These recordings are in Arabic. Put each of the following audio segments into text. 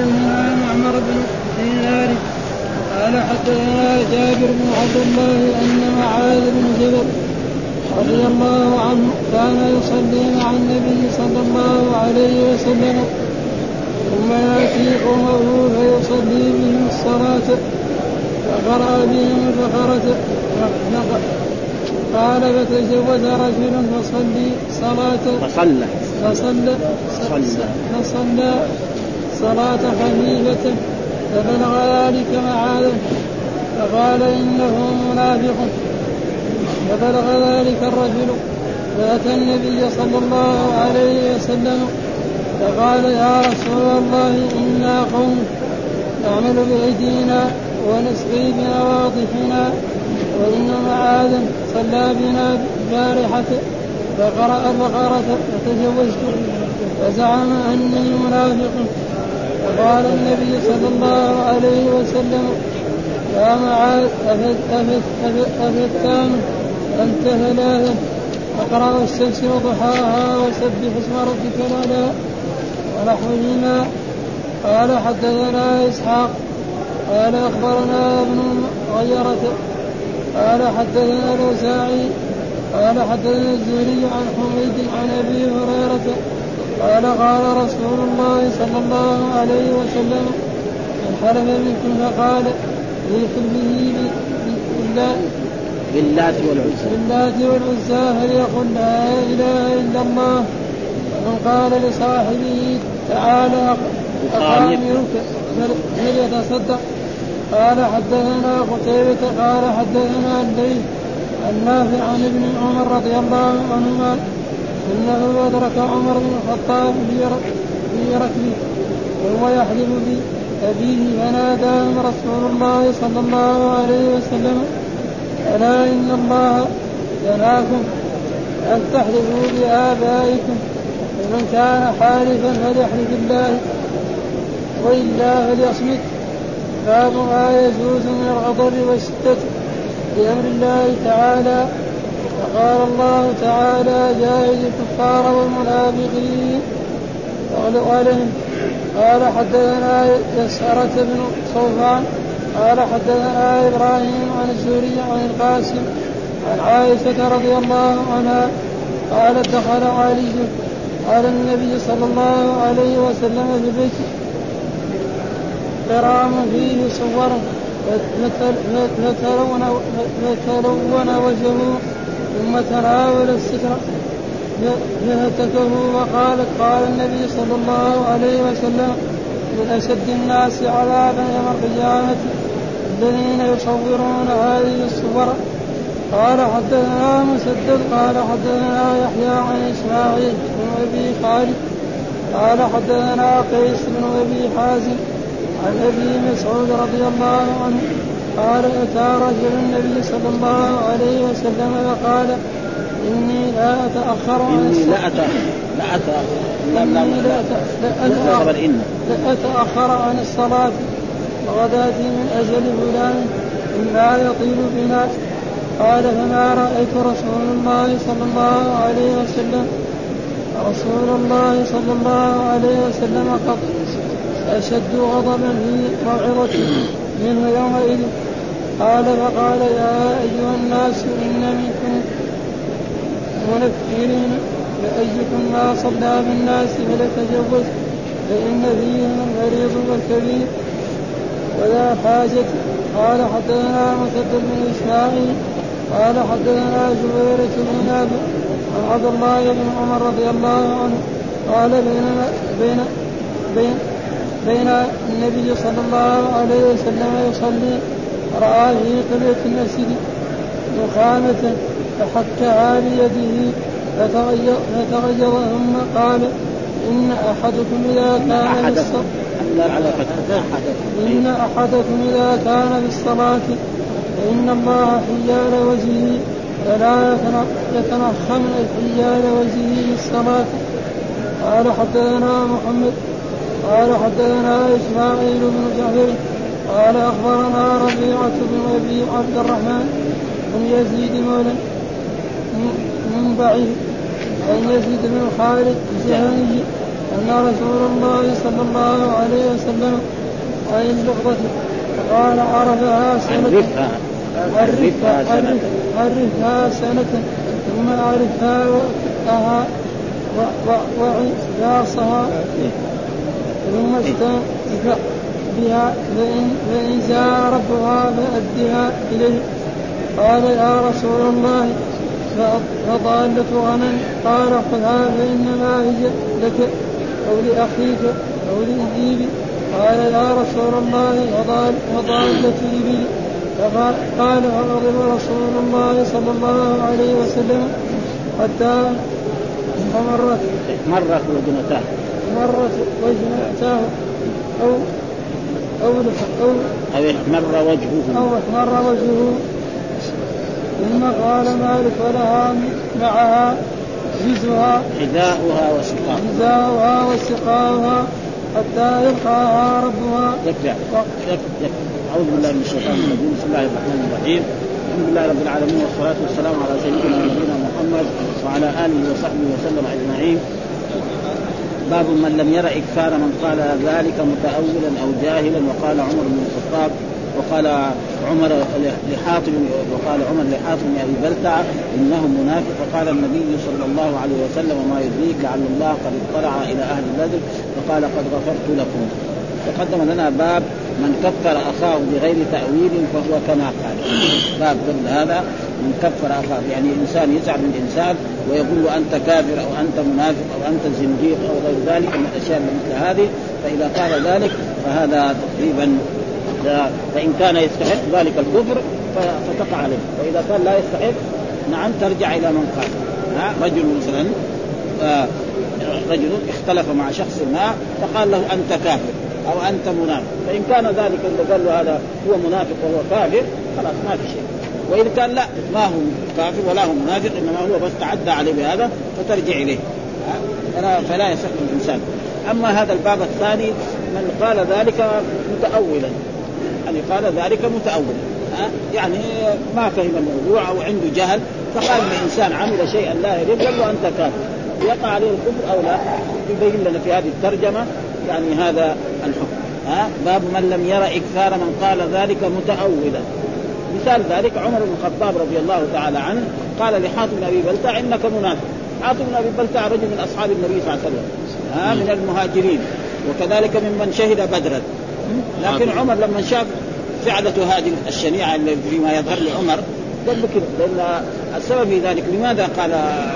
حدثنا معمر بن دينار قال حدثنا جابر بن عبد الله ان معاذ بن جبل رضي الله عنه كان يصلي مع النبي صلى الله عليه وسلم ثم ياتي قومه فيصلي بهم الصلاه فقرا بهم البقره قال فتزوج رجل فصلي صلاة فصلى. فصلى. فصلى. صلاة خفيفة فبلغ ذلك معاذ فقال إنه منافق. فبلغ ذلك الرجل فأتى النبي صلى الله عليه وسلم فقال يا رسول الله إنا قوم نعمل بأيدينا ونسقي بنواضحنا وإن معاذا صلى بنا البارحة فقرأ البقرة فتزوجت فزعم أني منافق. فقال النبي صلى الله عليه وسلم يا معاذ أفت أفت أفت أفتان أنت ثلاثة اقرأ الشمس وضحاها وسبح اسم ربك الأعلى ونحوهما قال حدثنا إسحاق قال أخبرنا ابن غيرة قال حدثنا الأوزاعي قال حدثنا الزهري عن حميد عن أبي هريرة قال قال رسول الله صلى الله عليه وسلم من حلف منكم فقال به بالله باللات والعزى. باللات والعزى فليقل لا إله إلا الله. ومن قال لصاحبه تعالى أقامرك فليتصدق قال حدثنا قتيبة قال حدثنا الليل النافع عن ابن عمر رضي الله عنهما إنه أدرك عمر بن الخطاب في ركبه وهو يحلف بأبيه فناداهم رسول الله صلى الله عليه وسلم ألا إن الله ينهاكم أن تحلفوا بآبائكم ومن كان حالفا فليحلف بالله وإلا فليصمت. باب ما يجوز من الغضب والشدة بأمر الله تعالى. وقال الله تعالى جاهد الكفار والمنافقين. واغلق عليهم قال حدثنا يسأرة بن صوفان. قال حدثنا إبراهيم عن الزهري عن القاسم عن عائشة رضي الله عنها قالت دخل علي. قال النبي صلى الله عليه وسلم في بيته كرام فيه صور فتلون وجهه ثم تناول الستر فهتكه وقالت قال النبي صلى الله عليه وسلم من أشد الناس عذابا يوم القيامة الذين يصورون هذه الصور. قال حدثنا مسدد قال حدثنا يحيى عن إسماعيل بن أبي خالد قال حدثنا قيس بن أبي حازم عن أبي مسعود رضي الله عنه قال أتى رجل النبي صلى الله عليه وسلم فقال إني لا أتأخر عن إني لا أتأخر. لا إني لا لا. أتأخر. عن الصلاة. وغداتي من أجل فلان اما يطيل بنا. قال فما رأيت رسول الله صلى الله عليه وسلم. رسول الله صلى الله عليه وسلم قط أشد غضبا في موعظة منه يومئذ. قال فقال يا أيها الناس إن منكم منفرين فأيكم ما صلى بالناس فليتجوز فإن فيهم المريض والكبير. ولا حاجة. قال حدثنا مسدد بن إسماعيل. قال حدثنا زبيرة بن نافع عن عبد الله بن عمر رضي الله عنه. قال بينما بين بين بين النبي صلى الله عليه وسلم يصلي رأى في قبلة المسجد نخامة فحكها بيده فتغير فتغير ثم قال إن أحدكم إذا كان بالصلاة إن أحدكم إذا كان بالصلاة فإن الله حيال وجهه فلا يتنخم حيال وجهه بالصلاة قال حدثنا محمد قال حدثنا إسماعيل بن جعفر قال أخبرنا ربيعة بن أبي عبد الرحمن بن يزيد مولى من بعيد عن يزيد بن خالد الجهني أن رسول الله صلى الله عليه وسلم عن اللقطة قال عرفها سنة عرفها عرفها سنة. ثم أعرفها وقتها وعصاصها ثم استنفع بها فإن, فإن ربها فأدها إليه. قال يا رسول الله فضالة غنم قال خذها فإنما هي لك. أو لأخيك أو لإبلي قال يا رسول الله وضالة إبلي قال فغضب رسول الله صلى الله عليه وسلم حتى فمرت مرت وجنتاه مرت وجنتاه أو أو أو أو احمر وجهه. أو احمر وجهه. ثم قال مالك ولها معها جزها حذاؤها وسقاؤها. حذاؤها وسقاؤها حتى يلقاها ربها. يكفي يكفي أعوذ بالله من الشيطان الرجيم. بسم الله الرحمن الرحيم. الحمد لله رب العالمين والصلاة والسلام على سيدنا نبينا محمد وعلى آله وصحبه وسلم أجمعين. باب من لم ير إكثار من قال ذلك متأولا أو جاهلا وقال عمر بن الخطاب وقال عمر لحاطب وقال عمر بن أبي بلتع إنه منافق. فقال النبي صلى الله عليه وسلم وما يدريك لعل الله قد اطلع إلى أهل بدر فقال قد غفرت لكم. تقدم لنا باب من كفر أخاه بغير تأويل فهو كما قال. باب قبل هذا من كفر أخاه يعني إنسان يزعل من إنسان ويقول له أنت كافر أو أنت منافق أو أنت زنديق أو غير ذلك من الاشياء مثل هذه. فإذا قال ذلك فهذا تقريبا فإن كان يستحق ذلك الكفر فتقع عليه. وإذا كان لا يستحق نعم ترجع إلى من قال. رجل مثلا آه، رجل اختلف مع شخص ما فقال له أنت كافر. أو أنت منافق. فإن كان ذلك اللي قال له هذا هو منافق وهو كافر خلاص ما في شيء. وان كان لا ما هو كافر ولا هو منافق إنما هو بس تعدى عليه بهذا فترجع إليه. فلا يصح الإنسان. أما هذا الباب الثاني من قال ذلك متاولا. يعني قال ذلك متاولا. يعني ما فهم الموضوع أو عنده جهل فقال ان انسان عمل شيئا لا يليق قال له أنت كافر. يقع عليه الكفر أو لا؟ يبين لنا في هذه الترجمة يعني هذا الحكم. ها؟ باب من لم يرى إكثار من قال ذلك متأولا. مثال ذلك عمر بن الخطاب رضي الله تعالى عنه قال لحاتم بن أبي بلتع إنك منافق. حاتم بن أبي بلتع رجل من أصحاب النبي صلى الله عليه وسلم. ها؟ من المهاجرين. وكذلك ممن شهد بدرا. لكن عمر لما شاف فعلته هذه الشنيعة اللي فيما يظهر لعمر قال كذا لأن السبب في ذلك لماذا قال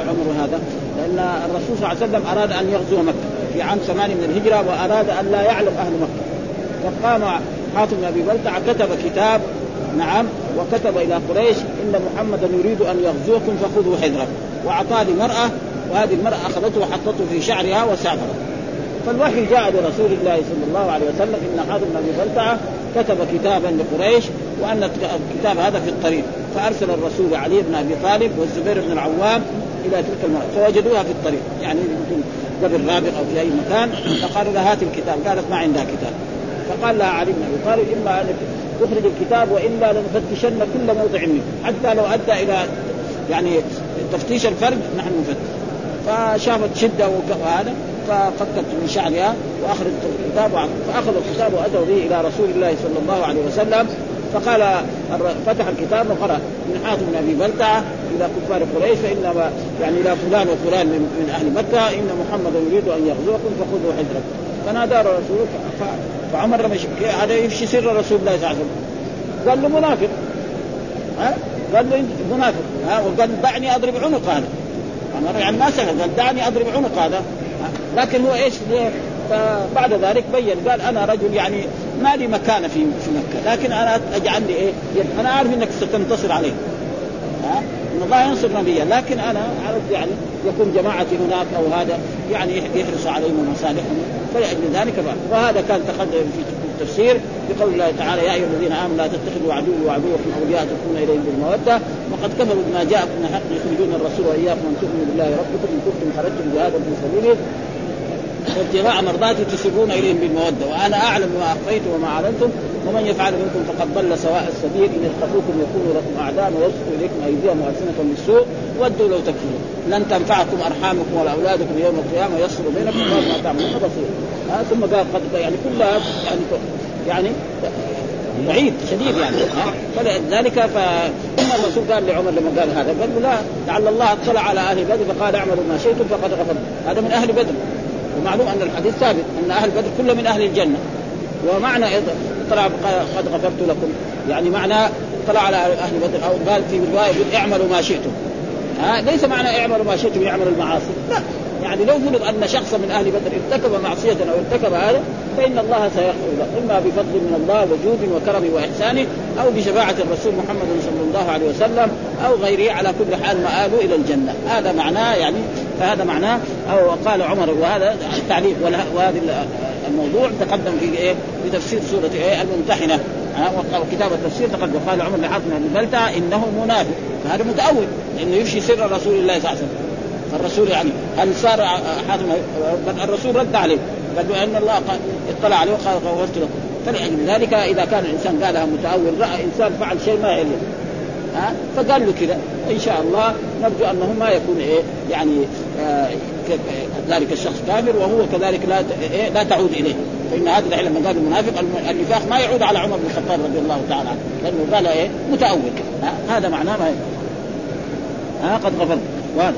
عمر هذا؟ لأن الرسول صلى الله عليه وسلم أراد أن يغزو مكة في عام ثمانية من الهجرة وأراد أن لا يعلم أهل مكة. فقام حاتم بن أبي بلتع كتب كتاب نعم وكتب إلى قريش إن محمدا يريد أن يغزوكم فخذوا حذركم واعطاه لمراه وهذه المرأة أخذته وحطته في شعرها وسافرت. فالوحي جاء لرسول الله صلى الله عليه وسلم إن حاتم بن أبي بلتعه كتب كتابا لقريش وأن الكتاب هذا في الطريق. فأرسل الرسول علي بن أبي طالب والزبير بن العوام إلى تلك المرأة فوجدوها في الطريق. يعني قبل رابغ أو في أي مكان. فقالوا لها هات الكتاب. قالت ما عندها كتاب. فقال لها علي بن أبي طالب إما أن تخرج الكتاب والا لنفتشن كل موضع منه. حتى لو أدى إلى يعني تفتيش الفرج نحن نفتش. فشافت شدة وهذا. ففكت من شعرها واخرجت الكتاب فاخذوا الكتاب وأتوا به إلى رسول الله صلى الله عليه وسلم. فقال فتح الكتاب وقرأ من حاتم بن أبي بلتعة إلى كفار قريش فان يعني إلى فلان وفلان من, من أهل مكة إن محمدا يريد أن يغزوكم فخذوا حجركم فنادى الرسول فعمر لما هذا يفشي سر رسول الله صلى الله عليه وسلم؟ قال له منافق. ها؟ قال له منافق. ها؟ وقال دعني أضرب عنق هذا. يعني ما سكت قال دعني أضرب عنق هذا. لكن هو إيش؟ فبعد ذلك بين قال أنا رجل يعني ما لي مكانة في في مكة لكن أنا اجعل لي إيه؟ أنا عارف إنك ستنتصر عليه. ها؟ الله ينصر نبيه لكن أنا عرفت يعني يكون جماعتي هناك أو هذا يعني يحرص عليهم مصالحهم فلأجل ذلك بقى. وهذا كان تقدم في التفسير بقول الله تعالى يا أيها الذين آمنوا لا تتخذوا عدوي وعدوكم أولياء تكون اليهم بالموده وقد كفروا بما جاءكم من حق يخرجون الرسول وإياكم أن تؤمنوا بالله ربكم إن كنتم خرجتم جهادا في سبيله وابتغاء مرضاتي تسرون إليهم بالمودة وأنا أعلم ما أخفيتم وما أعلنتم ومن يفعل منكم فقد ضل سواء السبيل. إن يثقفوكم يكونوا لكم أعداء ويبسطوا إليكم أيديهم وألسنتهم بالسوء. ودوا لو تكفرون. لن تنفعكم أرحامكم ولا أولادكم يوم القيامة. يصل بينكم وما تعملون بصير. آه ثم قال قد يعني كلها يعني يعني بعيد شديد يعني. فلذلك ثم الرسول قال لعمر لما قال هذا قال لا لعل الله اطلع على أهل بدر. فقال اعملوا ما شئتم فقد غفرت. هذا من أهل بدر. ومعلوم أن الحديث ثابت أن أهل بدر كلهم من أهل الجنة. ومعنى طلع قد غفرت لكم. يعني معنى طلع على أهل بدر أو قال في رواية اعملوا ما شئتم. ها؟ ليس معنى اعملوا ما شئتم يعملوا المعاصي. لا. يعني لو فرض أن شخصا من أهل بدر ارتكب معصية أو ارتكب هذا فإن الله سيغفر له. إما بفضل من الله وجود وكرم واحسانه أو بشفاعة الرسول محمد صلى الله عليه وسلم أو غيره. على كل حال مآله إلى الجنة. هذا معناه يعني فهذا معناه أو قال عمر وهذا التعليق وهذا الموضوع تقدم في إيه؟ في تفسير سورة إيه؟ الممتحنة. وكتاب التفسير تقدم. قال عمر لحاتم بن بلتع إنه منافق. فهذا متأول لأنه يفشي سر رسول الله صلى الله عليه وسلم. فالرسول يعني هل صار حاتم الرسول رد عليه. قال ان الله اطلع عليه وقال غفرت له. فلأجل ذلك إذا كان الإنسان قالها متأول رأى إنسان فعل شيء ما يعلم ها؟ فقال له كذا. إن شاء الله نرجو أنه ما يكون إيه يعني آه ذلك الشخص كافر وهو كذلك لا إيه لا تعود إليه. فإن هذا العلم من قال المنافق النفاق ما يعود على عمر بن الخطاب رضي الله تعالى عنه. لأنه قال إيه متأول. هذا معناه ما ها؟ قد غفرت. وهذا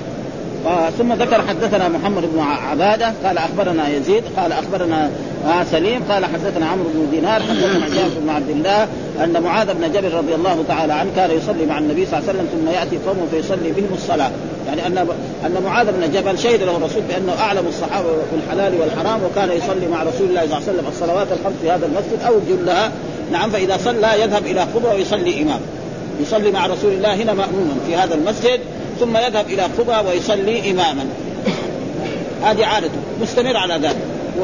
ثم ذكر حدثنا محمد بن عبادة قال أخبرنا يزيد قال أخبرنا آه سليم قال حدثنا عمرو بن دينار حدثنا جابر بن عبد الله أن معاذ بن جبل رضي الله تعالى عنه كان يصلي مع النبي صلى الله عليه وسلم ثم يأتي قوم فيصلي بهم الصلاة. يعني أن أن معاذ بن جبل شهد له الرسول بأنه أعلم الصحابة بالحلال والحرام وكان يصلي مع رسول الله صلى الله عليه وسلم الصلوات الخمس في هذا المسجد أو جلها. نعم فإذا صلى يذهب إلى قبه ويصلي إمام. يصلي مع رسول الله هنا مأموما في هذا المسجد. ثم يذهب إلى قبى ويصلي إماما. هذه عادته مستمر على ذلك.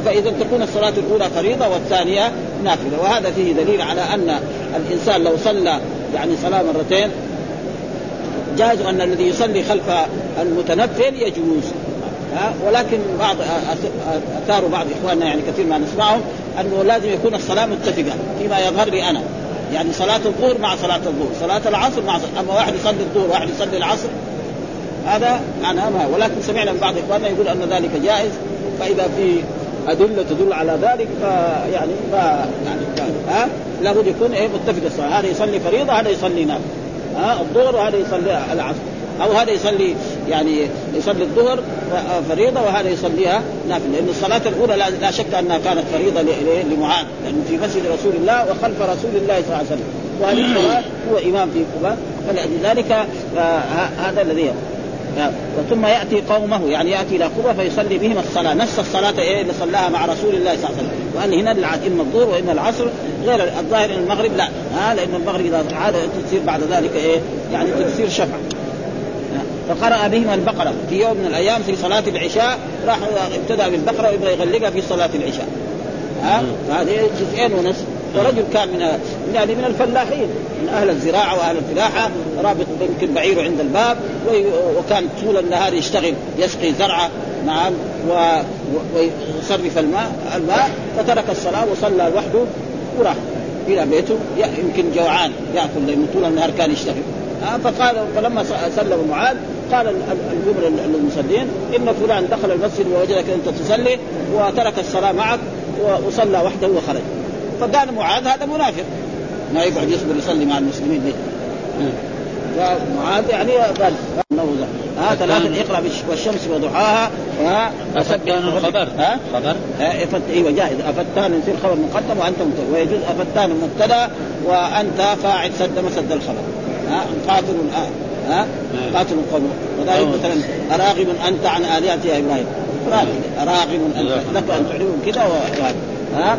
فاذا تكون الصلاة الأولى فريضة والثانية نافلة. وهذا فيه دليل على أن الإنسان لو صلى يعني صلاة مرتين جاز أن الذي يصلي خلف المتنفل يجوز. ها؟ ولكن بعض اثاروا بعض إخواننا يعني كثير ما نسمعهم أنه لازم يكون الصلاة متفقة فيما يظهر لي أنا. يعني صلاة الظهر مع صلاة الظهر، صلاة العصر مع صلاة أما واحد يصلي الظهر وواحد يصلي العصر هذا معناه ما. ولكن سمعنا من بعض إخواننا يقول أن ذلك جائز فإذا في أدلة تدل على ذلك فيعني ف يعني ها؟ لابد يكون إيه متفق الصلاة. هذا يصلي فريضة هذا يصلي نافله ها؟ الظهر وهذا يصلي العصر. أو هذا يصلي يعني يصلي الظهر فريضة وهذا يصليها نافله لأن الصلاة الأولى لا شك أنها كانت فريضة لمعاذ. لأنه في مسجد رسول الله وخلف رسول الله صلى الله عليه وسلم. وهذه الصلاة هو إمام في قباء. فلذلك هذا الذي ثم يأتي قومه يعني يأتي إلى قبى فيصلي بهم الصلاة. نفس الصلاة إيه؟ اللي صلاها مع رسول الله صلى الله عليه وسلم. وان هنا إما الظهر وإما العصر غير الظاهر إن المغرب لا. ها لأن المغرب إذا عاد تصير بعد ذلك إيه؟ يعني تصير شفع. فقرأ بهم البقرة. في يوم من الأيام في صلاة العشاء راح ابتدأ بالبقرة ويبغى يغلقها في صلاة العشاء. ها فهذه جزئين ونصف. ورجل كان من يعني من الفلاحين من أهل الزراعة وأهل الفلاحة رابط يمكن بعيره عند الباب وكان طول النهار يشتغل يسقي زرعة نعم ويصرف الماء الماء فترك الصلاة وصلى لوحده وراح إلى بيته يمكن جوعان يأكل لأنه طول النهار كان يشتغل. فقال فلما سلم معاذ قال الجمله للمصلين إن فلان دخل المسجد ووجدك أنت تصلي وترك الصلاة معك وصلى وحده وخرج. فقال معاذ هذا منافق. ما يقعد يصبر يصلي مع المسلمين ليه؟ فمعاذ يعني قال إنه ها ثلاثة اقرأ والشمس وضحاها أفتان الخبر. ها؟ خبر. إيوه جائز أفتان يصير خبر مقدم وانت مبتدا ويجوز أفتان مبتدا وأنت فاعل سد مسد الخبر. ها قاتل آه. ها؟ قاتل قوم وذلك مثلا أراغب أنت عن الهتي يا إبراهيم راغب أنت. لك أن تعلمهم كذا وهذا. ها؟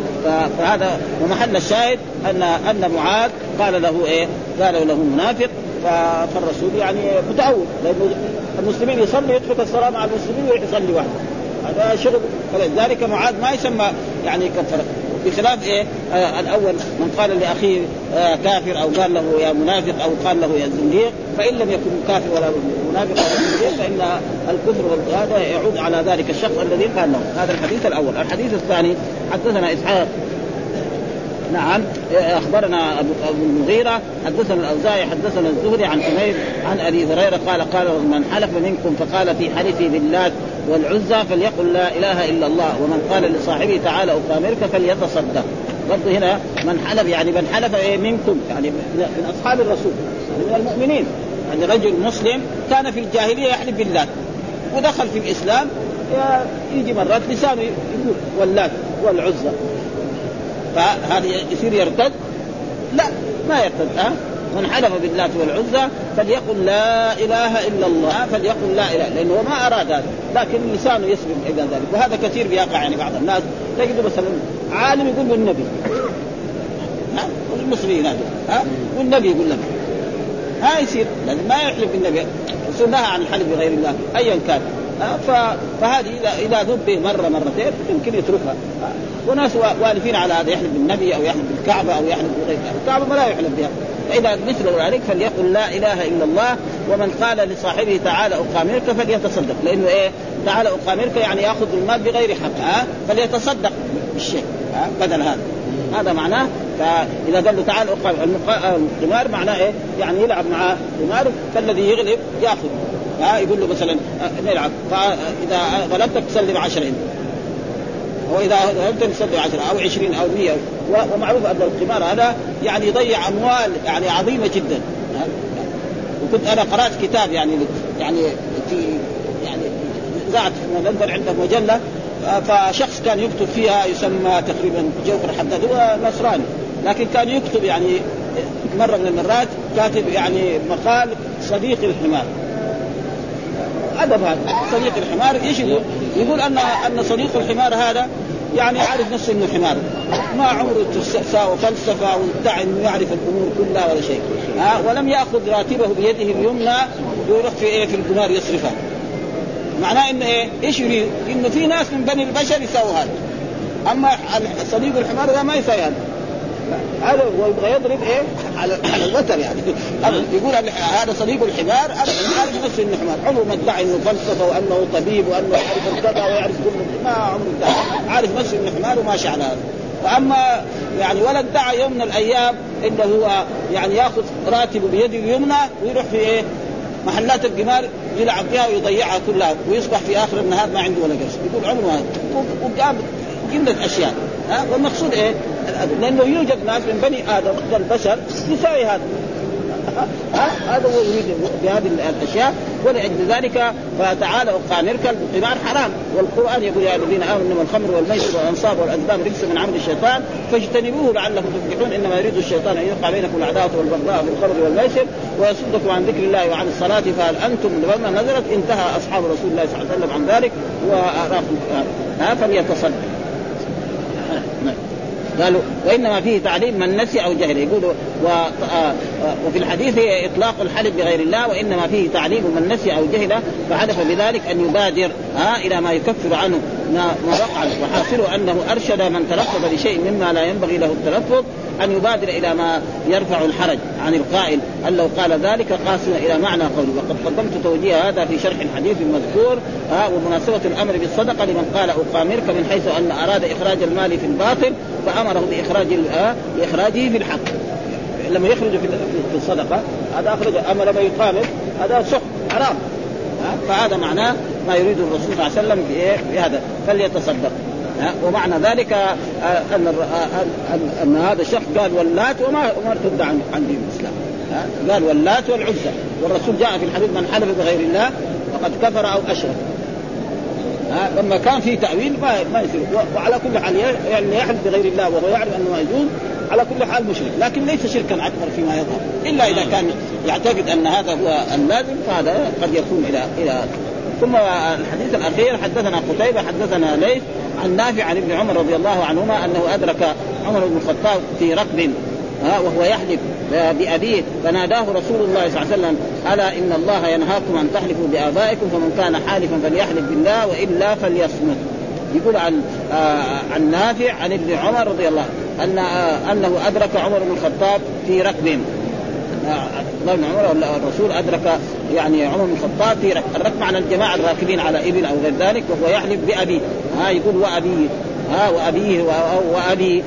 فهذا ومحل الشاهد ان أن معاذ قال له إيه؟ قال له منافق. فالرسول يعني متعود لأنه المسلمين يصلي يترك الصلاة مع المسلمين ويروح يصلي وحده. هذا شغل. فلذلك معاذ ما يسمى يعني كفر. بخلاف إيه؟ آه الأول من قال لأخيه آه كافر أو قال له يا منافق أو قال له يا زنديق فإن لم يكن كافر ولا منافق ولا زنديق فإن الكفر هذا يعود على ذلك الشخص الذي قال له. هذا الحديث الأول. الحديث الثاني حدثنا إسحاق نعم. أخبرنا ابو المغيرة حدثنا الأوزاعي حدثنا الزهري عن حميد عن أبي هريرة قال قال من حلف منكم فقال في حلفه بالله والعزى فليقل لا إله إلا الله ومن قال لصاحبه تعالى اقامرك فليتصدق. برضه هنا من حلف يعني من حلف منكم يعني من أصحاب الرسول من المؤمنين. يعني رجل مسلم كان في الجاهلية يحلف بالله ودخل في الإسلام يجي مرات لسانه يقول واللات والعزى. فهذا يصير يرتد؟ لا ما يرتد. ها؟ من حلف باللات والعزى فليقل لا إله إلا الله فليقل لا إله لأنه ما أراد هذا لكن لسانه يسلم إلى ذلك. وهذا كثير بيقع يعني بعض الناس. تجد مثلا عالم يقول بالنبي ها؟ المصريين هذول ها؟ والنبي يقول لك ما يصير؟ لازم ما يحلف بالنبي. نهى عن الحلف بغير الله ايا كان فهذه اذا إذا ذب مرة مرتين يمكن يتركها. وناس والفين على هذا يحلف بالنبي أو يحلف بالكعبة أو يحلف بغير الكعبة ما لا يحلف بها. فإذا مثل ذلك فليقل لا إله إلا الله ومن قال لصاحبه تعالى اقامرك فليتصدق. لأنه إيه؟ تعالى اقامرك يعني يأخذ المال بغير حق ها؟ فليتصدق بالشيء ها؟ بدل هذا. هذا معناه فإذا قال له تعال القمار معناه إيه؟ يعني يلعب مع قمار فالذي يغلب يأخذ ها؟ يقول له مثلا نلعب فإذا غلبتك تسلم 10 انت وإذا غلبت تسلم 10 أو 20 أو 100 ومعروف أن القمار هذا يعني يضيع أموال يعني عظيمة جدا. وكنت أنا قرأت كتاب يعني يعني في يعني في لندن عنده مجلة فشخص كان يكتب فيها يسمى تقريبا جوهر حداد هو نصراني. لكن كان يكتب يعني مرة من المرات كاتب يعني مقال صديق الحمار. أدب هذا صديق الحمار إيش يقول؟ يقول ان أن صديق الحمار هذا يعني عارف نفسه إنه حمار ما عمره استحساء وفلسفة ويدعي انه يعرف الأمور كلها ولا شيء ها ولم يأخذ راتبه بيده اليمنى ويروح في إيه في القمار يصرفها معناه إنه إيه؟ إيش يريد؟ إنه في ناس من بني البشر يساووا هذا أما صديق الحمار هذا ما يساوي هذا هذا هو يبغى يضرب إيه؟ على على الوتر يعني. يقول هذا صديق الحمار. أنا عارف نفسه إنه حمار. عمره ما ادعي إنه فلسفة وأنه طبيب وأنه يعرف كذا ويعرف كل ما عمره ادعى. عارف نفسه إنه حمار وماشي على هذا وأما يعني ولا ادعى يوم من الأيام إنه هو يعني يأخذ راتبه بيده اليمنى ويروح في إيه؟ محلات القمار يلعب فيها ويضيعها كلها ويصبح في آخر النهار ما عنده ولا قرش يقول عمره ما وقام جمله أشياء. ها؟ والمقصود إيه؟ لأنه يوجد ناس من بني آدم البشر يساوي هذا. هذا هو يريد بهذه الأشياء ولأجل ذلك فتعالى اقامرك القمار حرام. والقرآن يقول يا الذين آمنوا إنما الخمر والميسر والأنصاب والازلام رجس من عمل الشيطان فاجتنبوه لعلكم تفلحون. إنما يريد الشيطان أن يوقع بينكم العداوة والبغضاء في الخمر والميسر ويصدكم عن ذكر الله وعن الصلاة. فهل أنتم لما نزلت؟ انتهى أصحاب رسول الله صلى الله عليه وسلم عن ذلك وراقوا فليتصدق. قالوا وإنما فيه تعليم من نسي أو جهل. يقولوا و... آه، وفي الحديث إطلاق الحلف بغير الله وإنما فيه تعليم من نسي أو جهل فحلف بذلك أن يبادر ها إلى ما يكفر عنه. ما وقع وحاصل أنه أرشد من تلفظ بشيء مما لا ينبغي له التلفظ أن يبادر إلى ما يرفع الحرج عن القائل أن لو قال ذلك قاسما إلى معنى قوله. وقد قدمت توجيه هذا في شرح الحديث المذكور ها ومناسبة الأمر بالصدقة لمن قال أقامرك من حيث أن أراد إخراج المال في الباطل فأمره بإخراج بإخراجه في الحق. لما يخرج في الصدقة هذا اخرج أما لما يقامر هذا سخط حرام. فهذا معناه ما يريد الرسول صلى الله عليه وسلم بهذا. فليتصدق. ومعنى ذلك آه، أن آه، ان هذا الشخص قال واللات وما ما ارتد عن عن دين الإسلام. قال واللات والعزى والرسول جاء في الحديث من حلف بغير الله فقد كفر أو أشرك. لما كان في تأويل ما ما يصير. وعلى كل حال يعني يحلف بغير الله وهو يعرف أنه ما يجوز على كل حال مشرك لكن ليس شركا أكبر فيما يظهر. إلا إذا كان يعتقد أن هذا هو اللازم فهذا قد يكون إلى إلى ثم الحديث الأخير حدثنا قتيبة حدثنا ليث عن نافع عن ابن عمر رضي الله عنهما أنه أدرك عمر بن الخطاب في ركب وهو يحلف بأبيه فناداه رسول الله صلى الله عليه وسلم ألا إن الله ينهاكم أن تحلفوا بآبائكم فمن كان حالفا فليحلف بالله وإلا فليصمت. يقول عن آه عن نافع عن ابن عمر رضي الله أن آه أنه أدرك عمر بن الخطاب في ركب الله بن عمر الرسول أدرك يعني عمر بن الخطاب في ركب، الركب معنى الجماعة الراكبين على إبل أو غير ذلك وهو يحلف بأبيه. ها يقول وأبيه. ها وأبيه وأبي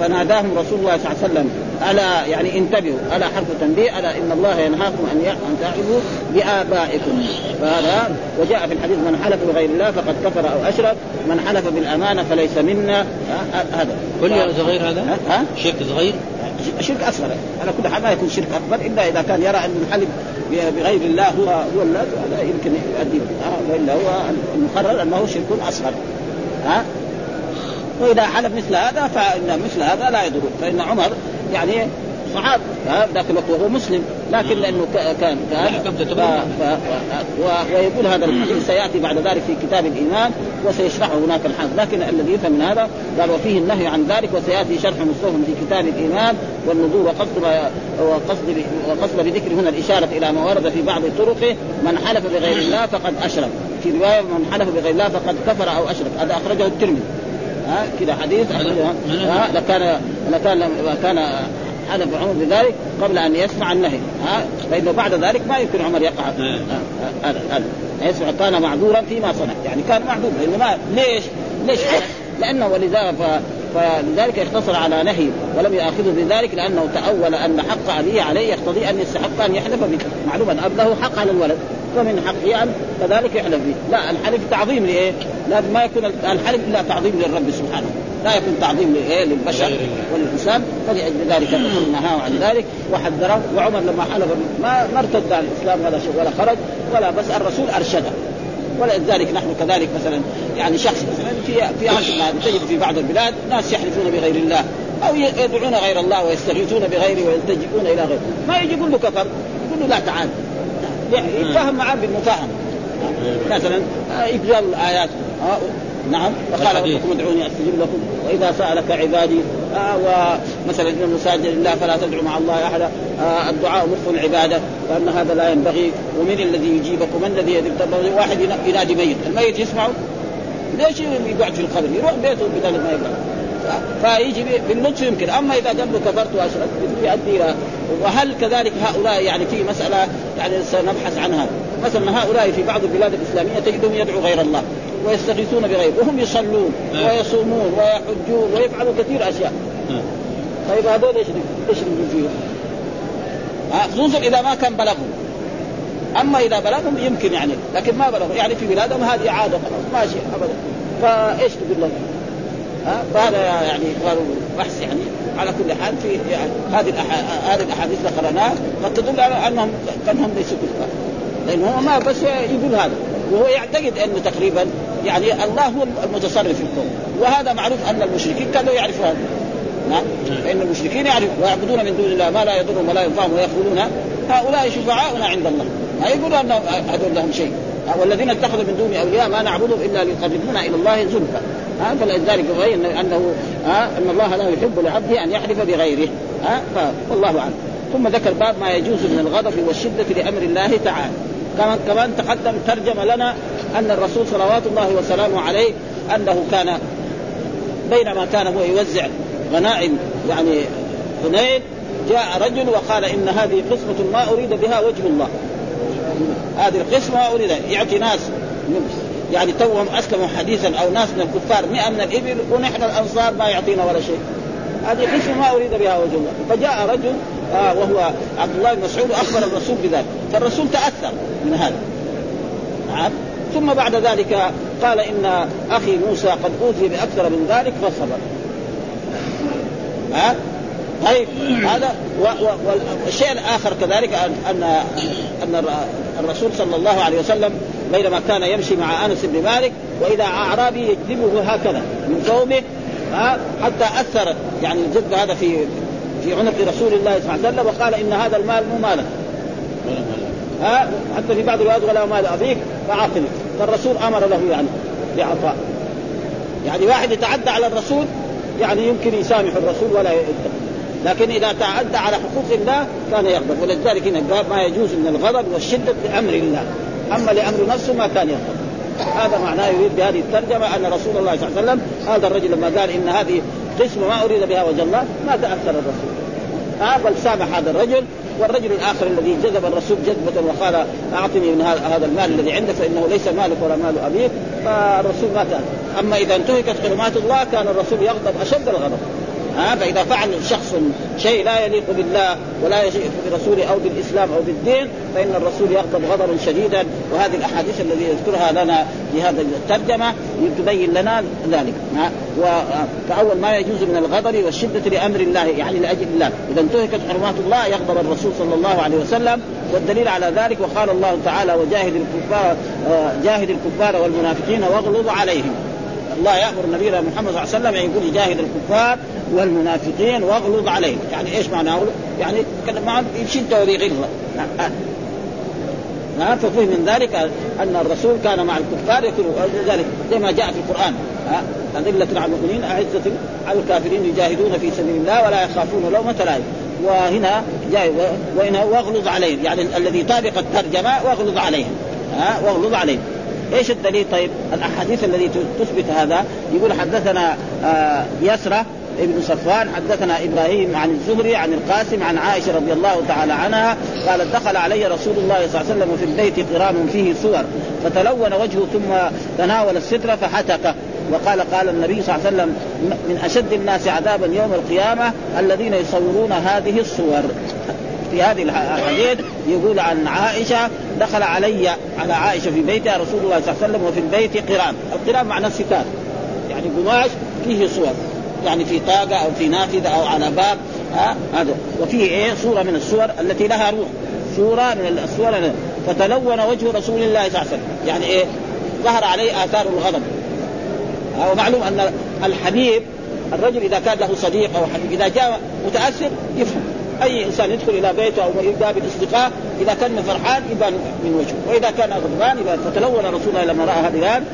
فناداهم رسول الله صلى الله عليه وسلم الا يعني انتبهوا ألا حرف تنبيه ألا إن الله ينهاكم أن أن تعبدوا بآبائكم. فهذا وجاء في الحديث من حلف بغير الله فقد كفر أو أشرك من حلف بالأمانة فليس منا. هذا. كل صغير هذا؟ ها؟ شرك صغير؟ شرك أصغر. على كل حال ما يكون شرك أكبر إلا إذا كان يرى أن الحلف بغير الله هو هو هذا يمكن يؤدي وإلا هو المقرر أنه شرك أصغر. ها؟ وإذا حلف مثل هذا فإن مثل هذا لا يضر. فإن عمر يعني صحاب ذاك الوقت وهو مسلم. لكن لأنه كان ويقول هذا الحديث سيأتي بعد ذلك في كتاب الإيمان وسيشرحه هناك الحافظ. لكن الذي يفهم من هذا قال وفيه النهي عن ذلك وسيأتي شرح مستوهم في كتاب الإيمان والنذور وقصد وقصد وقصد بذكر هنا الإشارة إلى ما ورد في بعض طرقه. من حلف بغير الله فقد أشرك. في رواية من حلف بغير الله فقد كفر أو أشرك. هذا أخرجه الترمذي. ها كذا حديث ها لكان لكان كان حلف عمر بذلك قبل أن يسمع النهي ها فإنه بعد ذلك ما يمكن عمر يقع هذا هذا يسمع كان معذورا فيما صنع يعني كان معذور لأنه ما ليش؟ ليش؟ لأنه ولذا. فلذلك اقتصر على نهي ولم ياخذه بذلك لأنه تأول أن حق ابيه عليه يقتضي أن يستحق أن يحلف به. معلوما اب له حق على الولد فمن حقه أن كذلك يحلف به. لا الحلف تعظيم لإيه؟ لازم ما يكون الحلف الا تعظيم للرب سبحانه. لا يكون تعظيم لإيه؟ للبشر والإنسان. فلأجل ذلك نهاه عن ذلك وحذره. وعمر لما حلف ما ما ارتد عن الإسلام ولا شيء ولا خرج ولا بس الرسول أرشده. ولذلك نحن كذلك مثلا يعني شخص مثلا في في عصرنا تجد في بعض البلاد ناس يحلفون بغير الله أو يدعون غير الله ويستغيثون بغيره ويلتجئون إلى غيره. ما يجي يقول له كفر يقول له لا تعال. يتفاهم معاه بالمفاهمه مثلا ابزال الآيات. نعم. وقال ربكم ادعوني أستجب لكم. وإذا سالك عبادي آه ومثلا إن المساجد لله فلا تدعوا مع الله أحدا آه الدعاء مخ العبادة وان هذا لا ينبغي. ومن الذي يجيبكم؟ من الذي يدعو واحد ينادي ميت. الميت يسمعه؟ ليش يقعد في القبر؟ يروح بيته بدل ما يقعد. فيجي باللطف يمكن. أما إذا له كفرت وأشركت يؤدي إلى وهل كذلك هؤلاء يعني في مسألة يعني سنبحث عنها؟ مثلا هؤلاء في بعض البلاد الإسلامية تجدهم يدعوا غير الله. ويستغيثون بغيره وهم يصلون نعم. ويصومون ويحجون ويفعلوا كثير أشياء نعم. طيب هذول إيش إيش نقول فيهم؟ خصوصا إذا ما كان بلغهم أما إذا بلغهم يمكن يعني لكن ما بلغوا يعني في بلادهم هذه عادة خلاص ماشي ابدا فإيش تقول لهم؟ ها فهذا يعني قالوا بحث يعني على كل حال في يعني هذه هذه الأحاديث قرأناها قد تدل على أنهم كانهم ليسوا كفار لأنه ما بس يقول هذا وهو يعتقد انه تقريبا يعني الله هو المتصرف في الكون. وهذا معروف أن المشركين كانوا يعرفوا هذا. نعم. فإن المشركين يعرفون ويعبدون من دون الله ما لا يضرهم ولا ينفعهم ويقولون هؤلاء شفعاؤنا عند الله. ما يقولوا ان هذول لهم شيء. والذين اتخذوا من دون أولياء ما نعبدهم إلا ليقربونا إلى الله زلفى. ها فلذلك يبين أنه ها إن الله لا يحب لعبده أن يحلف بغيره. ها والله أعلم. ثم ذكر باب ما يجوز من الغضب والشدة لأمر الله تعالى. كمان تقدم ترجم لنا أن الرسول صلوات الله وسلامه عليه أنه كان بينما كان هو يوزع غنائم يعني حنين جاء رجل وقال إن هذه قسمة ما أريد بها وجه الله. هذه القسمة أريد يعطي ناس يعني توهم أسلموا حديثا أو ناس من الكفار 100 من الإبل ونحن الأنصار ما يعطينا ولا شيء. هذه قسمة ما أريد بها وجه الله. فجاء رجل آه وهو عبد الله بن مسعود وأخبر الرسول بذلك. فالرسول تأثر من هذا. نعم. ثم بعد ذلك قال إن أخي موسى قد أوتي بأكثر من ذلك فصبر. ها؟ طيب. هذا والشيء الآخر كذلك ان ان الرسول صلى الله عليه وسلم بينما كان يمشي مع أنس بن مالك واذا اعرابي يجذبه هكذا من قومه حتى أثر يعني الجذب هذا في في عنق رسول الله صلى الله عليه وسلم وقال إن هذا المال مو مالك. ها؟ حتى في بعض الروايات ولا مال ابيك فعاقل فالرسول أمر له يعني بعطاء يعني واحد يتعدى على الرسول يعني يمكن يسامح الرسول ولا يتقي لكن إذا تعدى على حقوق الله كان يغضب. ولذلك هنا قال ما يجوز من الغضب والشدة لأمر الله. أما لأمر نفسه ما كان يغضب. هذا معناه يريد بهذه الترجمة أن رسول الله صلى الله عليه وسلم هذا الرجل لما قال إن هذه قسمة ما أريد بها وجه الله ما تأثر الرسول. آه بل سامح هذا الرجل والرجل الآخر الذي جذب الرسول جذبة وقال أعطني من هذا المال الذي عندك فإنه ليس مالك ولا مال أبيك. فالرسول ما تأثر أما إذا انتهكت حرمات الله كان الرسول يغضب أشد الغضب. ها فاذا فعل شخص شيء لا يليق بالله ولا يليق برسوله أو بالإسلام أو بالدين فإن الرسول يغضب غضبا شديدا. وهذه الأحاديث الذي يذكرها لنا في هذا الترجمة تبين لنا ذلك. فأول ما يجوز من الغضب والشدة لأمر الله يعني لأجل الله. إذا انتهكت حرمات الله يغضب الرسول صلى الله عليه وسلم. والدليل على ذلك وقال الله تعالى وجاهد الكفار آه، جاهد الكفار والمنافقين واغلظ عليهم. الله يأمر نبينا محمد صلى الله عليه وسلم يقول يجاهد الكفار والمنافقين واغلظ عليهم. يعني إيش معناه يعني معهم بشده وبغلظه ها؟ ففهم من ذلك أن الرسول كان مع الكفار يكون ذلك زي ما جاء في القرآن. أذلة على المؤمنين أعزة على الكافرين يجاهدون في سبيل الله ولا يخافون لومة لائم. وهنا جاي وهنا واغلظ عليهم. يعني الذي طابق الترجمة واغلظ عليهم. ها؟ واغلظ عليهم. إيش الدليل طيب؟ الأحاديث التي تثبت هذا. يقول حدثنا آه يسرى ابن صفوان حدثنا إبراهيم عن الزهري عن القاسم عن عائشة رضي الله تعالى عنها قالت دخل علي رسول الله صلى الله عليه وسلم في البيت قرام فيه صور فتلون وجهه ثم تناول الستر فحتك وقال قال النبي صلى الله عليه وسلم من أشد الناس عذابا يوم القيامة الذين يصورون هذه الصور. في هذه الحديث يقول عن عائشة دخل علي على عائشة في بيتها رسول الله صلى الله عليه وسلم وفي البيت قرام، القرام معناه ستار يعني قماش فيه صور. يعني في طاقة أو في نافذة أو على باب هذا. وفيه إيه؟ صوره من الصور التي لها روح. صوره من الصور فتلون وجه رسول الله صلى الله عليه وسلم. يعني إيه؟ ظهر عليه آثار الغضب. ومعلوم أن الحبيب الرجل إذا كان له صديق أو حبيب إذا جاء متأثر يفهم. أي إنسان يدخل إلى بيته أو يقابل اصدقاء إذا كان فرحان يبان من وجهه. وإذا كان غضبان يبان فتلون رسول الله لما رأى هذه الان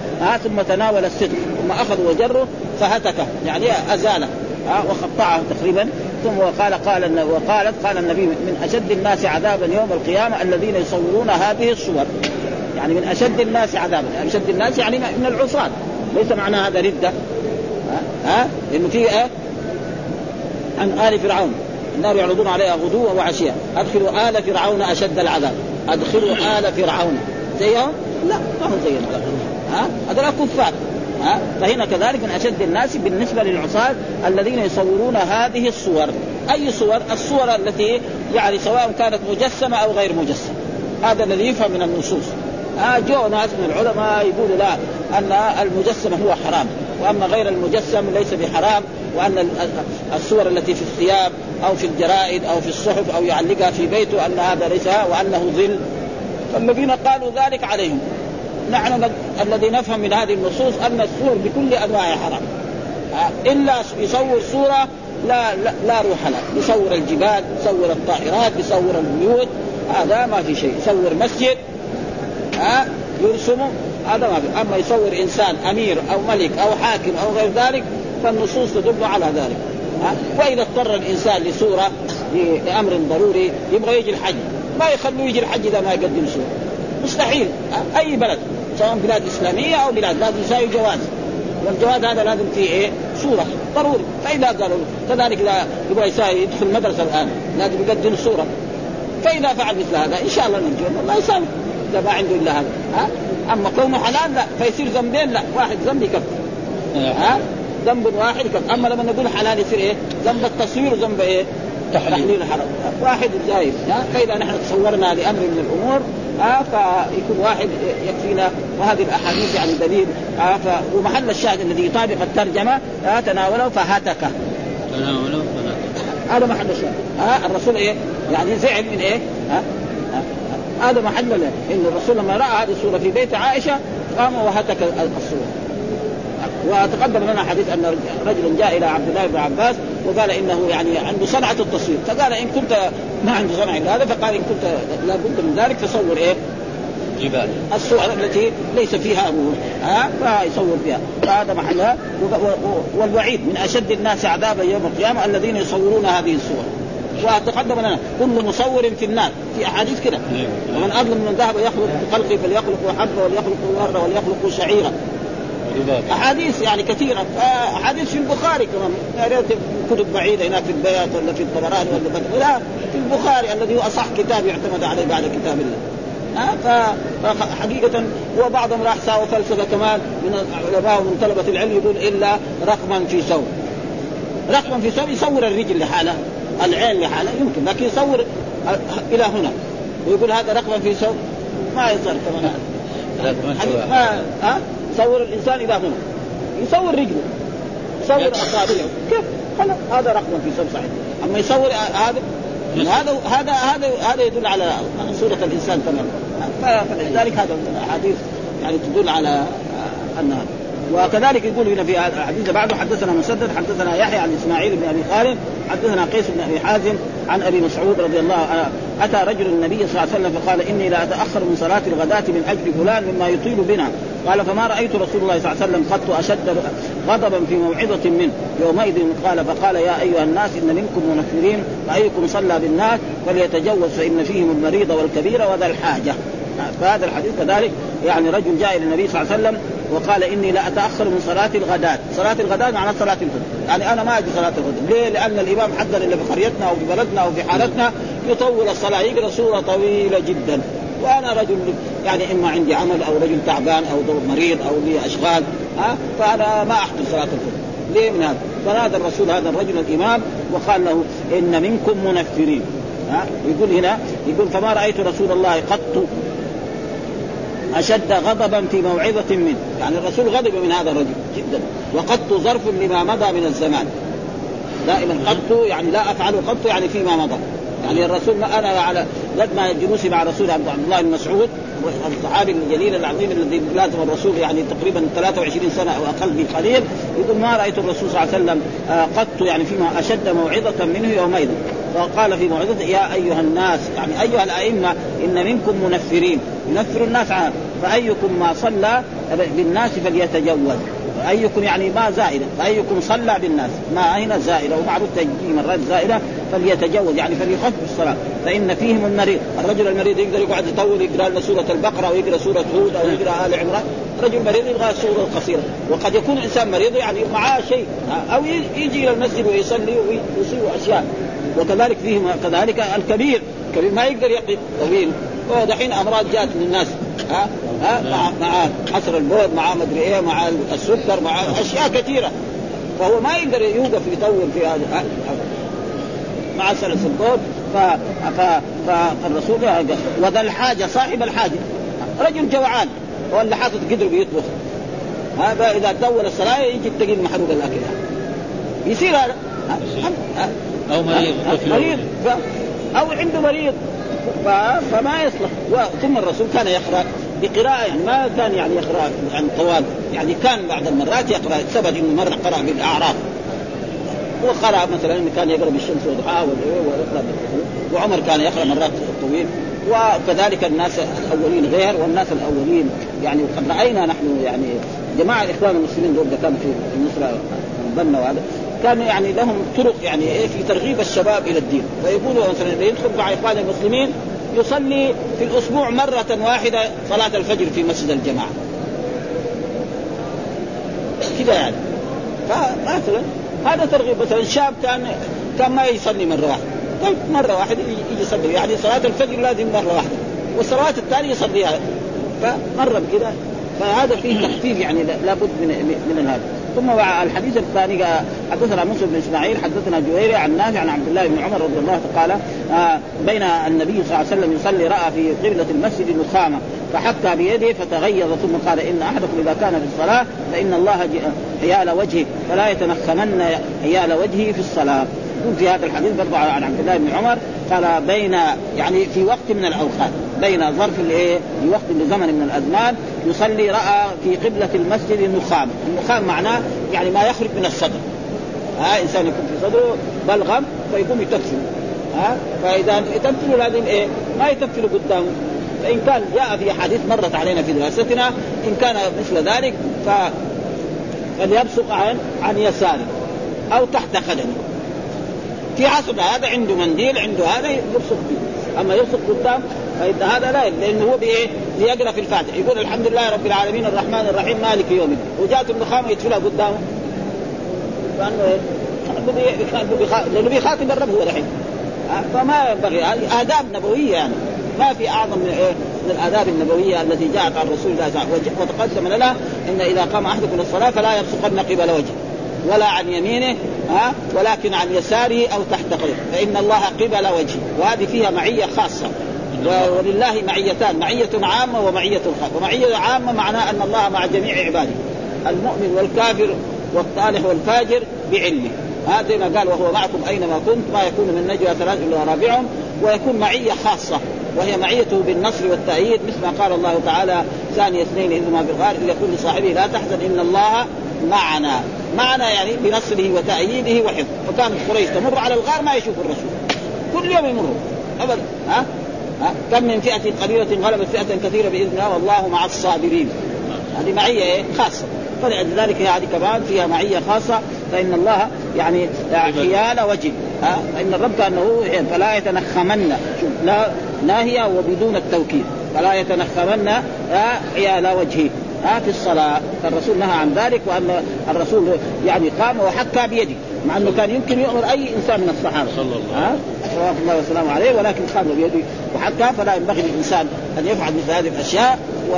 ثم تناول الصدق ثم أخذ وجره فهتكه يعني ازاله ها وقطعه تقريبا. ثم وقال قال وقالت قال النبي من أشد الناس عذابا يوم القيامة الذين يصورون هذه الصور. يعني من أشد الناس عذابا. يعني أشد الناس يعني من العصاة. ليس معنى هذا ردة. ها, ها؟ لأنه في إيه؟ عن آل فرعون. النار يعرضون عليها غدوا وعشيا أدخلوا آل فرعون أشد العذاب. أدخلوا آل فرعون. زيهم؟ لا ما هم زيهم. ها؟ هذول كفار. ها؟ فهنا كذلك من أشد الناس بالنسبة للعصاة الذين يصورون هذه الصور. أي صور؟ الصور التي يعني سواء كانت مجسمة أو غير مجسمة. هذا الذي يفهم من النصوص. آه جو ناس من العلماء يقولوا لا أن المجسم هو حرام. وأما غير المجسم ليس بحرام وأن الصور التي في الثياب أو في الجرائد أو في الصحف أو يعلقها في بيته أن هذا ليس وأنه ظل. فالذين قالوا ذلك عليهم. نحن الذي نفهم من هذه النصوص أن الصور بكل أنواعها حرام. إلا يصور صورة لا لا, لا روح لها. يصور الجبال يصور الطائرات يصور البيوت. هذا ما في شيء. يصور مسجد ها يرسمه هذا ما في. أما يصور إنسان أمير أو ملك أو حاكم أو غير ذلك فالنصوص تدل على ذلك. وإذا اضطر الإنسان لصوره لأمر ضروري يبغى يجي الحج. ما يخلوه يجي الحج إذا ما يقدم صوره مستحيل. أي بلد؟ سواء بلاد إسلامية أو بلاد لازم يساوي جواز. والجواز هذا لازم فيه إيه؟ صوره ضروري. فاذا قالوا كذلك إذا يبغى يساوي يدخل مدرسه الآن لازم يقدم صوره فإذا فعل مثل هذا إن شاء الله نرجو الله يساوي. إذا ما عنده إلا هذا. ها؟ أما كونه حلال لا. فيصير ذنبين لا. واحد ذنب يكفر. إيه. ها؟ ذنب واحد أما لما نقول حلال يصير إيه؟ ذنب التصوير وذنب إيه؟ تحليل الحرام. واحد ها؟ فإذا نحن تصورنا لأمر من الأمور ها؟ فيكون واحد يكفينا. وهذه الأحاديث يعني دليل ها؟ ف... ومحل الشاهد الذي يطابق الترجمة ها؟ تناوله فهتك. تناوله هذا محل الشاهد ها؟ الرسول إيه؟ يعني زعل من إيه؟ ها؟ هذا محل له. إن الرسول لما رأى هذه الصورة في بيت عائشة قام وهتك الصورة. وتقدم لنا حديث أن رجل جاء إلى عبد الله بن عباس وقال إنه يعني عنده صنعة التصوير. فقال إن كنت ما عنده صنعة هذا فقال إن كنت لابد من ذلك تصور إيه؟ جبال. الصور التي ليس فيها روح ها؟ فيصور فيها. فهذا محلها والوعيد من أشد الناس عذابا يوم القيامة الذين يصورون هذه الصور. وتقدم لنا كل مصور في النار. في أحاديث كده. أيوة. ومن أظلم من ذهب يخلق بخلقه فليخلق حبه وليخلق ورده وليخلق شعيرا. أحاديث يعني كثيرة. أحاديث في البخاري كمان. يا ريت كتب بعيدة هناك في البيات ولا في الطبراني ولا لا في البخاري الذي هو أصح كتاب يعتمد عليه بعد كتاب الله. ها؟ فحقيقة وبعضهم راح ساوى فلسفة كمان من العلماء ومن طلبة العلم يقول إلا رقما في ثوب. رقما في ثوب يصور الرجل لحالها العين لحالها يمكن لكن يصور إلى هنا. ويقول هذا رقما في ثوب؟ ما يصير كمان هذا. ما ها؟ يصور الإنسان إلى هنا يصور رجله. يصور أصابعه. كيف؟ هذا رقم في ثوب صحيح. أما يصور هذا هذا هذا هذا هذا يدل على صورة الإنسان تماما. فلذلك هذا الاحاديث يعني تدل على أن وكذلك يقول هنا في الحديث بعده حدثنا مسدد حدثنا يحيى عن إسماعيل بن أبي خالد حدثنا قيس بن أبي حازم عن أبي مسعود رضي الله عنه أتى رجل النبي صلى الله عليه وسلم فقال إني لا أتأخر من صلاة الغداة من أجل فلان مما يطيل بنا. قال فما رأيت رسول الله صلى الله عليه وسلم قط أشد غضبا في موعظة منه. يومئذ قال فقال يا أيها الناس إن منكم منفرين وايكم صلى بالناس فليتجوز فإن فيهم المريض والكبير وذا الحاجة. فهذا الحديث كذلك يعني رجل جاء إلى النبي صلى الله عليه وسلم وقال إني لا أتأخر من صلاة الغداة، صلاة الغداة معناها صلاة الفجر، يعني أنا ما أجي صلاة الغداة، ليه؟ لأن الإمام حقنا اللي في قريتنا أو في بلدنا أو في حالتنا يطول الصلاة يقرأ سورة طويلة جدا، وأنا رجل يعني إما عندي عمل أو رجل تعبان أو مريض أو لي أشغال ها؟ فأنا ما أحضر صلاة الفجر، ليه من هذا؟ فنادى الرسول هذا الرجل الإمام وقال له إن منكم منفرين. ها؟ يقول هنا يقول فما رأيت رسول الله قط أشد غضبا في موعظة منه، يعني الرسول غضب من هذا الرجل جدا، وقط ظرف لما مضى من الزمان. دائما قط يعني لا افعله قط يعني فيما مضى. يعني الرسول ما أنا على قد ما جلوسي مع رسول عبد الله بن مسعود الصحابي الجليل العظيم الذي لازم الرسول يعني تقريبا 23 سنة أو أقل بقليل يقول ما رأيت الرسول صلى الله عليه وسلم قط يعني فيما أشد موعظة منه يومئذ فقال في موعظته يا أيها الناس يعني أيها الأئمة إن منكم منفرين ينفر الناس عنه فأيكم ما صلى بالناس فليتجوز. ايكم يعني ما زائده فأيكم صلى بالناس. ما هنا زائدة. ومعروف تجي مرات زائدة. فليتجوز يعني فليخف الصلاة. فإن فيهم المريض. الرجل المريض يقدر يقعد يطول يقرأ لنا سورة البقرة أو يقرا سورة هود أو يقرأ آل عمران. رجل مريض يبغى سوره قصيره وقد يكون إنسان مريض يعني معاه شيء. أو يجي إلى المسجد ويصلي ويصيب أشياء. وكذلك فيهم كذلك الكبير. الكبير ما يقدر يقف طويل. ودحين أمراض جات للناس ها؟ ها؟ مع مع حصر البول مع مدري إيه مع السكر مع أشياء كثيرة. فهو ما يقدر يوقف يطول في هذا مع سلس البول ف... ف... فالرسول وذا الحاجة صاحب الحاجة. رجل جوعان ولا حاطط قدر بيطبخ. هذا إذا دول الصلاة يجي تجد محروق الأكل. يصير هذا. أو مريض مريض. ف... أو عنده مريض. فما يصلح. ثم الرسول كان يقرأ بقراءة يعني ما كان يعني يقرأ عن طوال. يعني كان بعض المرات يقرأ ثبت إنه مرة قرأ بالأعراف. وقرأ مثلا كان يقرأ بالشمس وضحاها ويقرأ وعمر كان يقرأ مرات طويل. وكذلك الناس الأولين غير والناس الأولين يعني وقد رأينا نحن يعني جماعة الإخوان المسلمين دول كانوا في مصر بنا وهذا. كان يعني لهم طرق يعني إيه في ترغيب الشباب إلى الدين. فيقولوا مثلا يدخل مع إخوان المسلمين يصلي في الأسبوع مرة واحدة صلاة الفجر في مسجد الجماعة. كذا يعني. فمثلا هذا ترغيب. مثلا شاب كان كان ما يصلي مرة واحدة. طيب مرة واحدة يجي يصلي. يعني صلاة الفجر لازم مرة واحدة. والصلوات الثانية يصليها. فمرة كذا فهذا فيه تخفيف يعني لابد من من هذا. ثم الحديث الثاني حدثنا موسى بن إسماعيل حدثنا جويري عن نافع عن عبد الله بن عمر رضي الله قال آه بين النبي صلى الله عليه وسلم يصلي رأى في قبلة المسجد نخامه فحكى بيده فتغيظ ثم قال إن أحدكم إذا كان في الصلاة فإن الله حيال وجهه فلا يتنخمن حيال وجهه في الصلاة. في هذا الحديث برضه عن عبد الله بن عمر قال بين يعني في وقت من الأوقات بين ظرف الإيه؟ في وقت لزمن من الأزمان يصلي رأى في قبلة المسجد النخام، النخام معناه يعني ما يخرج من الصدر. ها إنسان يكون في صدره بلغم فيقوم يتفل ها فإذا يتفل لازم إيه؟ ما يتفل قدامه. فإن كان جاء في احاديث مرت علينا في دراستنا إن كان مثل ذلك ف فليبصق عن عن يساره أو تحت قدمه في حسب هذا عنده منديل عنده هذا يبصق فيه. أما يبصق قدام فإن هذا لا لأنه هو بإيه؟ ليقرأ في الفاتحة. يقول الحمد لله رب العالمين الرحمن الرحيم مالك يوم الدين. وجاءت النخامة يدخلها قدامه. فانه إيه؟ لأنه بيخاطب الرب هو الحين. فما ينبغي. هذه آداب نبوية يعني. ما في أعظم من إيه؟ من الآداب النبوية التي جاءت عن رسول الله صلى الله عليه وسلم وتقدم لنا إن إذا قام أحدكم الصلاه فلا يبصقن قبل وجهه. ولا عن يمينه ها ولكن عن يساره أو تحت قدمه فإن الله قبل وجهه. وهذه فيها معية خاصة. ولله معيتان معية عامة ومعية خاصة. ومعية عامة معناه أن الله مع جميع عباده. المؤمن والكافر والصالح والفاجر بعلمه. هذا ما قال وهو معكم أينما كنت ما يكون من نجوى ثلاث إلا رابعهم. ويكون معية خاصة. وهي معيته بالنصر والتأييد مثل ما قال الله تعالى ثاني اثنين إذ ما بالغار إذ يقول لصاحبه لا تحزن إن الله معنا معنا يعني بنصره وتأييده وحفظه. وكانت قريش تمر على الغار ما يشوف الرسول. كل يوم يمروا. أبدا. ها؟ ها؟ كم من فئة قليلة غلبت فئة كثيرة بإذن الله والله مع الصابرين. هذه معية إيه؟ خاصة. فلذلك هذه كمان فيها معية خاصة. فإن الله يعني حيال وجه. ها؟ فإن الرب كأنه فلا يتنخمن. شوف لا ناهية وبدون التوكيد. فلا يتنخمن حيال وجهه. ها في الصلاة فالرسول نهى عن ذلك وأن الرسول يعني قام وحكى بيده مع أنه كان يمكن يؤمر أي إنسان من الصحابة. صلى الله عليه صلوات الله وسلامه عليه ولكن قام بيده وحكى فلا ينبغي للإنسان أن يفعل مثل هذه الأشياء و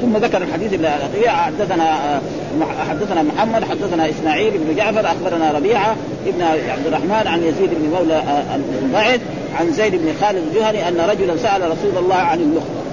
ثم ذكر الحديث الاخير حدثنا حدثنا محمد حدثنا إسماعيل بن جعفر أخبرنا ربيعة ابن عبد الرحمن عن يزيد بن مولى البعث عن زيد بن خالد الجهني أن رجلا سأل رسول الله عن اللقطه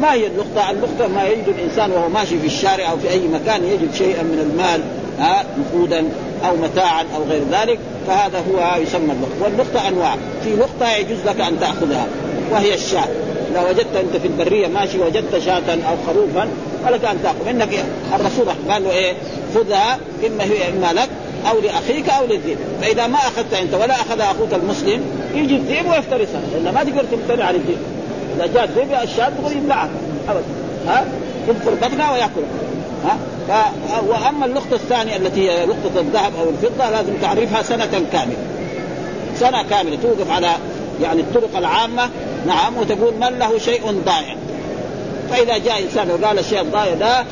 ما هي اللقطه؟ اللقطه ما يجد الإنسان وهو ماشي في الشارع أو في أي مكان يجد شيئا من المال ها نقودا أو متاعا أو غير ذلك فهذا هو يسمى اللقطه واللقطه أنواع. في لقطه يجوز لك أن تأخذها وهي الشاة. اذا وجدت أنت في البرية ماشي وجدت شاة أو خروفا فلك أن تأخذ. إنك الرسول قال له إيه؟ خذها إما هي إما لك أو لأخيك أو للذئب. فإذا ما أخذت أنت ولا أخذ أخوك المسلم يجي الذئب ويفترسها. لأن ما تقدر تمتنع عن الذئب. اذا جاء الذئب الشاة تقول يبلعها. ابدا ها؟ يدخل بطنها ويأكلها. ها. وأما اللقطه الثانية التي هي لقطه الذهب أو الفضة لازم تعرفها سنة كاملة. سنة كاملة توقف على يعني الطرق العامة. نعم وتقول من له شيء ضائع. فإذا جاء إنسان وقال الشيء الضائع ده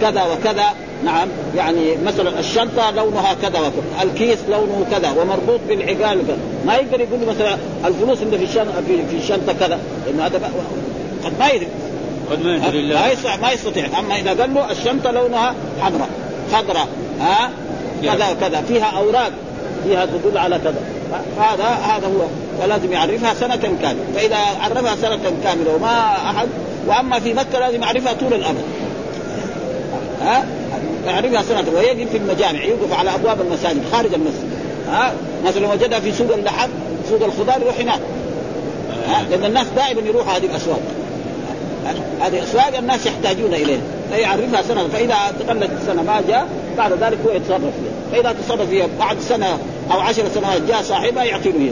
كذا وكذا نعم يعني مثلا الشنطة لونها كذا وكذا الكيس لونه كذا ومربوط بالعقال كذا. ما يقدر يقول مثلا الفلوس اللي في الشنطه في الشنطة كذا لأنه هذا قد ما يدري. قد ما يدري ما يستطيع ما يستطيع. أما إذا قال له الشنطة لونها حمراء خضراء ها؟ كذا وكذا فيها أوراق فيها تدل على كذا. هذا هذا هو. فلازم يعرفها سنة كاملة. فإذا عرفها سنة كاملة وما أحد وأما في مكة لازم يعرفها طول الأبد ها؟ يعرفها سنة ويجب في المجامع يوقف على أبواب المساجد خارج المسجد. ها؟ مثلا وجدها في سوق اللحم سوق الخضار يروح هناك. ها؟ لأن الناس دائما يروحوا هذه الأسواق. هذه أسواق الناس يحتاجون إليها. فيعرفها سنة فإذا تقلت السنة ما جاء بعد ذلك هو يتصرف فيها. فإذا تصرف فيها بعد سنة أو عشر سنوات جاء صاحبها يعطي له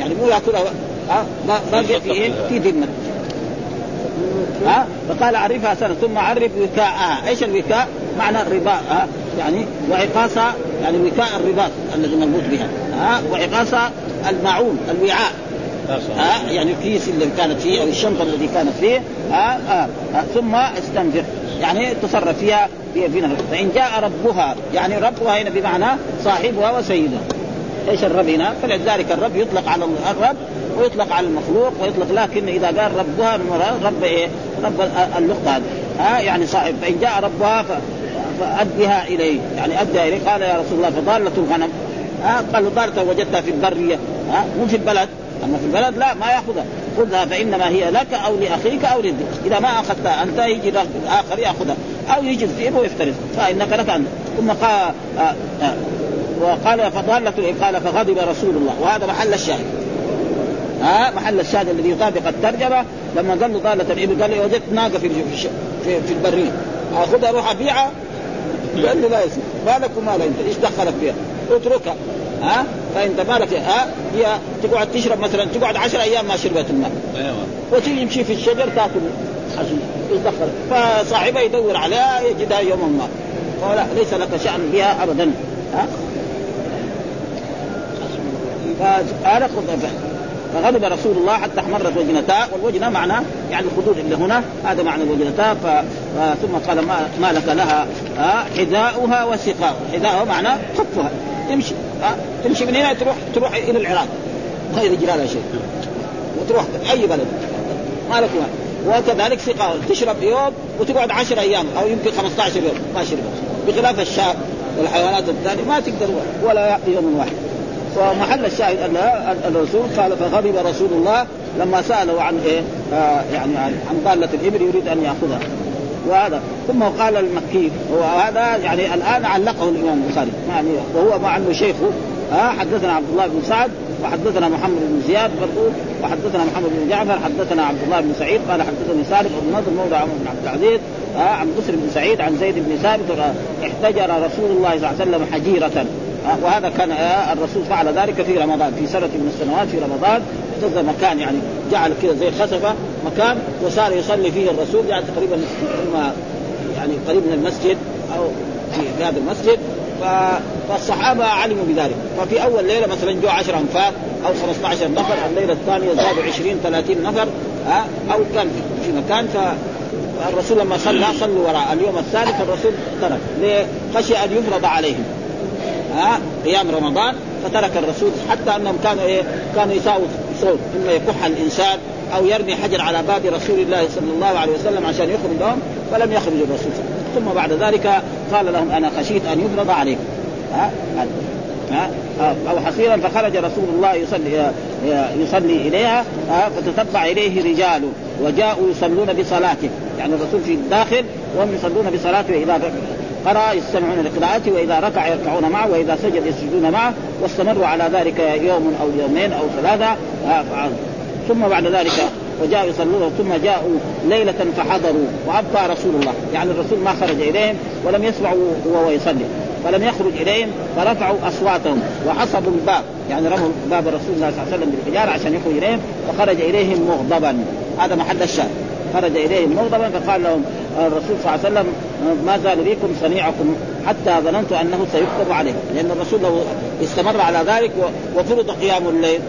يعني مو يأكلها ها؟ باقي في إيه؟ في ذمة. ها؟ فقال عرفها سنة ثم عرف وكاءها، إيش الوكاء؟ معنى الرباط ها؟ يعني وعقاصها يعني وكاء الرباط الذي مربوط بها ها؟ وعقاصها المعون الوعاء ها؟ يعني الكيس اللي كانت فيه أو الشنطة التي كانت فيه ها, ها, ها؟ ثم استنفر يعني تصرف فيها في فيها فإن جاء ربها يعني ربها هنا بمعنى صاحبها وسيدها. إيش الرب هنا؟ فلذلك الرب يطلق على الرب ويطلق على المخلوق ويطلق لكن إذا قال ربها رب إيه؟ رب اللقطة هذه ها؟ يعني صاحب. فإن جاء ربها فادها إليه. يعني ادها إليه. قال يا رسول الله فضالة الغنم. ها قال له وجدتها في البرية. ها مو في البلد. أما في البلد لا ما يأخذها. خذها فإنما هي لك أو لأخيك أو للذئب إذا ما أخذتها أنت يجي آخر يأخذها. أو يجي الذئب ويفترس. فإنك لك انت ثم قال آه آه وقال فضالة قال فغضب رسول الله. وهذا محل الشاهد. ها محل الشاهد الذي يطابق الترجمة. لما قال له ضالة الإبل قال لي وجدت ناقة في في, في البرية. اخذها أروح أبيعها. قال له لا يصير مالك ومال أنت إيش دخلك فيها؟ اتركها. ها؟ فانت مالك؟ ها؟ هي تقعد تشرب مثلا تقعد 10 أيام ما شربت الماء. أيوه. وتيجي يمشي في الشجر تأكل. حشيش إيش دخلك؟ فصاحبها يدور عليها يجدها يوم ما. فلا ليس لك شأن بها ابدا. ها؟ فقال خذ فغضب رسول الله حتى احمرت وجنتاه والوجنة معناه يعني الخدود اللي هنا هذا معنى الوجنتاه. ثم قال ما, ما لك لها حذاؤها وسقاؤها. حذاؤها معناه خفها تمشي ها تمشي من هنا تروح تروح إلى العراق. ما يجرى لها شيء. وتروح أي بلد. ما لكم وكذلك سقاء تشرب يوم وتقعد 10 أيام أو يمكن 15 يوم ما شربت. بخلاف الشاء والحيوانات الثانية ما تقدر ولا يوم واحد. ومحل الشاهد أن الرسول قال فغضب رسول الله لما سأله عن إيه؟ آه يعني عن ضالة الإبل يريد أن يأخذها. وهذا. ثم قال المكي وهذا يعني الآن علقه الإمام البخاري. يعني وهو مع أنه شيخه ها حدثنا عبد الله بن سعد وحدثنا محمد بن زياد برضو وحدثنا محمد بن جعفر حدثنا عبد الله بن سعيد قال حدثني سالم بن نضر مولى عمر بن عبد العزيز. عن بسر بن سعيد عن زيد بن ثابت احتجر رسول الله صلى الله عليه وسلم حجيرة. وهذا كان الرسول فعل ذلك في رمضان في سنة من السنوات في رمضان اهتز مكان يعني جعل كذا زي خسفه مكان وصار يصلي فيه الرسول يعني تقريبا يعني قريب من المسجد أو في هذا المسجد. فالصحابة علموا بذلك. ففي أول ليلة مثلا جو 10 انفاق أو 15 نفر الليلة الثانية زادوا 20 30 نفر ها أو كان في مكان ف الرسول لما صلى صلوا وراء. اليوم الثالث الرسول ترك ليه؟ خشي أن يفرض عليهم. ها قيام رمضان فترك الرسول حتى أنهم كانوا إيه كانوا يساووا صوت اما يكح الإنسان أو يرمي حجر على باب رسول الله صلى الله عليه وسلم عشان يخرج لهم فلم يخرج الرسول. ثم بعد ذلك قال لهم أنا خشيت أن يفرض عليكم. ها ها أو حصيرا فخرج رسول الله يصلي يصلي إليها فتتبع إليه رجال وجاءوا يصلون بصلاته. يعني الرسول في الداخل وهم يصلون بصلاته واذا قرأ يستمعون لقراءته وإذا ركع يركعون معه وإذا سجد يسجدون معه واستمروا على ذلك يوم أو يومين أو ثلاثة ثم بعد ذلك وجاءوا يصلون ثم جاءوا ليلة فحضروا وأبقى رسول الله. يعني الرسول ما خرج إليهم ولم يسمعوا وهو يصلي. فلم يخرج إليهم فرفعوا أصواتهم وحصبوا الباب. يعني رموا باب رسول الله صلى الله عليه وسلم بالحجارة عشان يخرج إليهم فخرج إليهم مغضبا. هذا محل الشاهد. خرج إليهم مغضبا فقال لهم الرسول صلى الله عليه وسلم ما زال بكم صنيعكم؟ حتى ظننت أنه سيكتب عليه لأن الرسول لو استمر على ذلك وفرض قيام الليل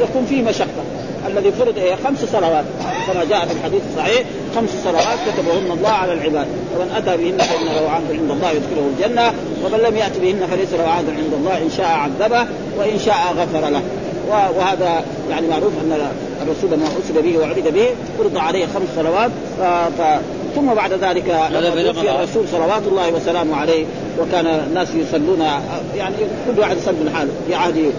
يكون فيه مشقة. الذي فرض إيه خمس صلوات. كما جاء في الحديث الصحيح خمس صلوات كتبهن الله على العباد. ومن أتى بهن فإن له عهد عند الله يدخله الجنة ومن لم يأت بهن فليس له عهد عند الله إن شاء عذبه وإن شاء غفر له. وهذا يعني معروف أن الرسول لما أرسل به وعبد به فرض عليه خمس صلوات ف... ثم بعد ذلك توفي الرسول صلوات الله وسلامه عليه وكان الناس يصلون يعني كل واحد يصلي من حاله في عهد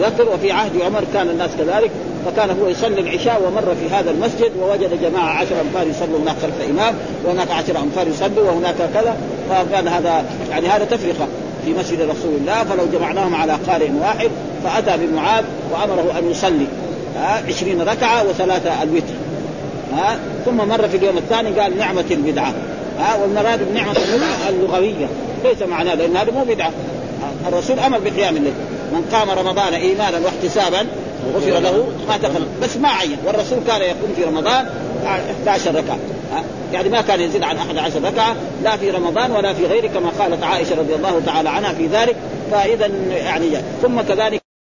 بكر وفي عهد عمر كان الناس كذلك فكان هو يصلي العشاء ومر في هذا المسجد ووجد جماعة عشر أنفار يصلوا هناك خلف إمام وهناك عشر أنفار يصلوا وهناك كذا فكان هذا يعني هذا تفرقة في مسجد رسول الله فلو جمعناهم على قارئ واحد فأتى بمعاذ وأمره أن يصلي عشرين ركعة وثلاثه الوتر ها ثم مر في اليوم الثاني قال نعمة البدعه ها والمراد بنعمة اللغوية ليس معناه لأن هذا مو بدعة الرسول أمر بقيام الليل من قام رمضان إيمانا واحتسابا غفر له ما تقدم بس ما عين والرسول كان يقوم في رمضان 11 ركعة يعني ما كان يزيد عن 11 ركعة لا في رمضان ولا في غيره كما قالت عائشة رضي الله تعالى عنها في ذلك فاذا يعني ثم كذلك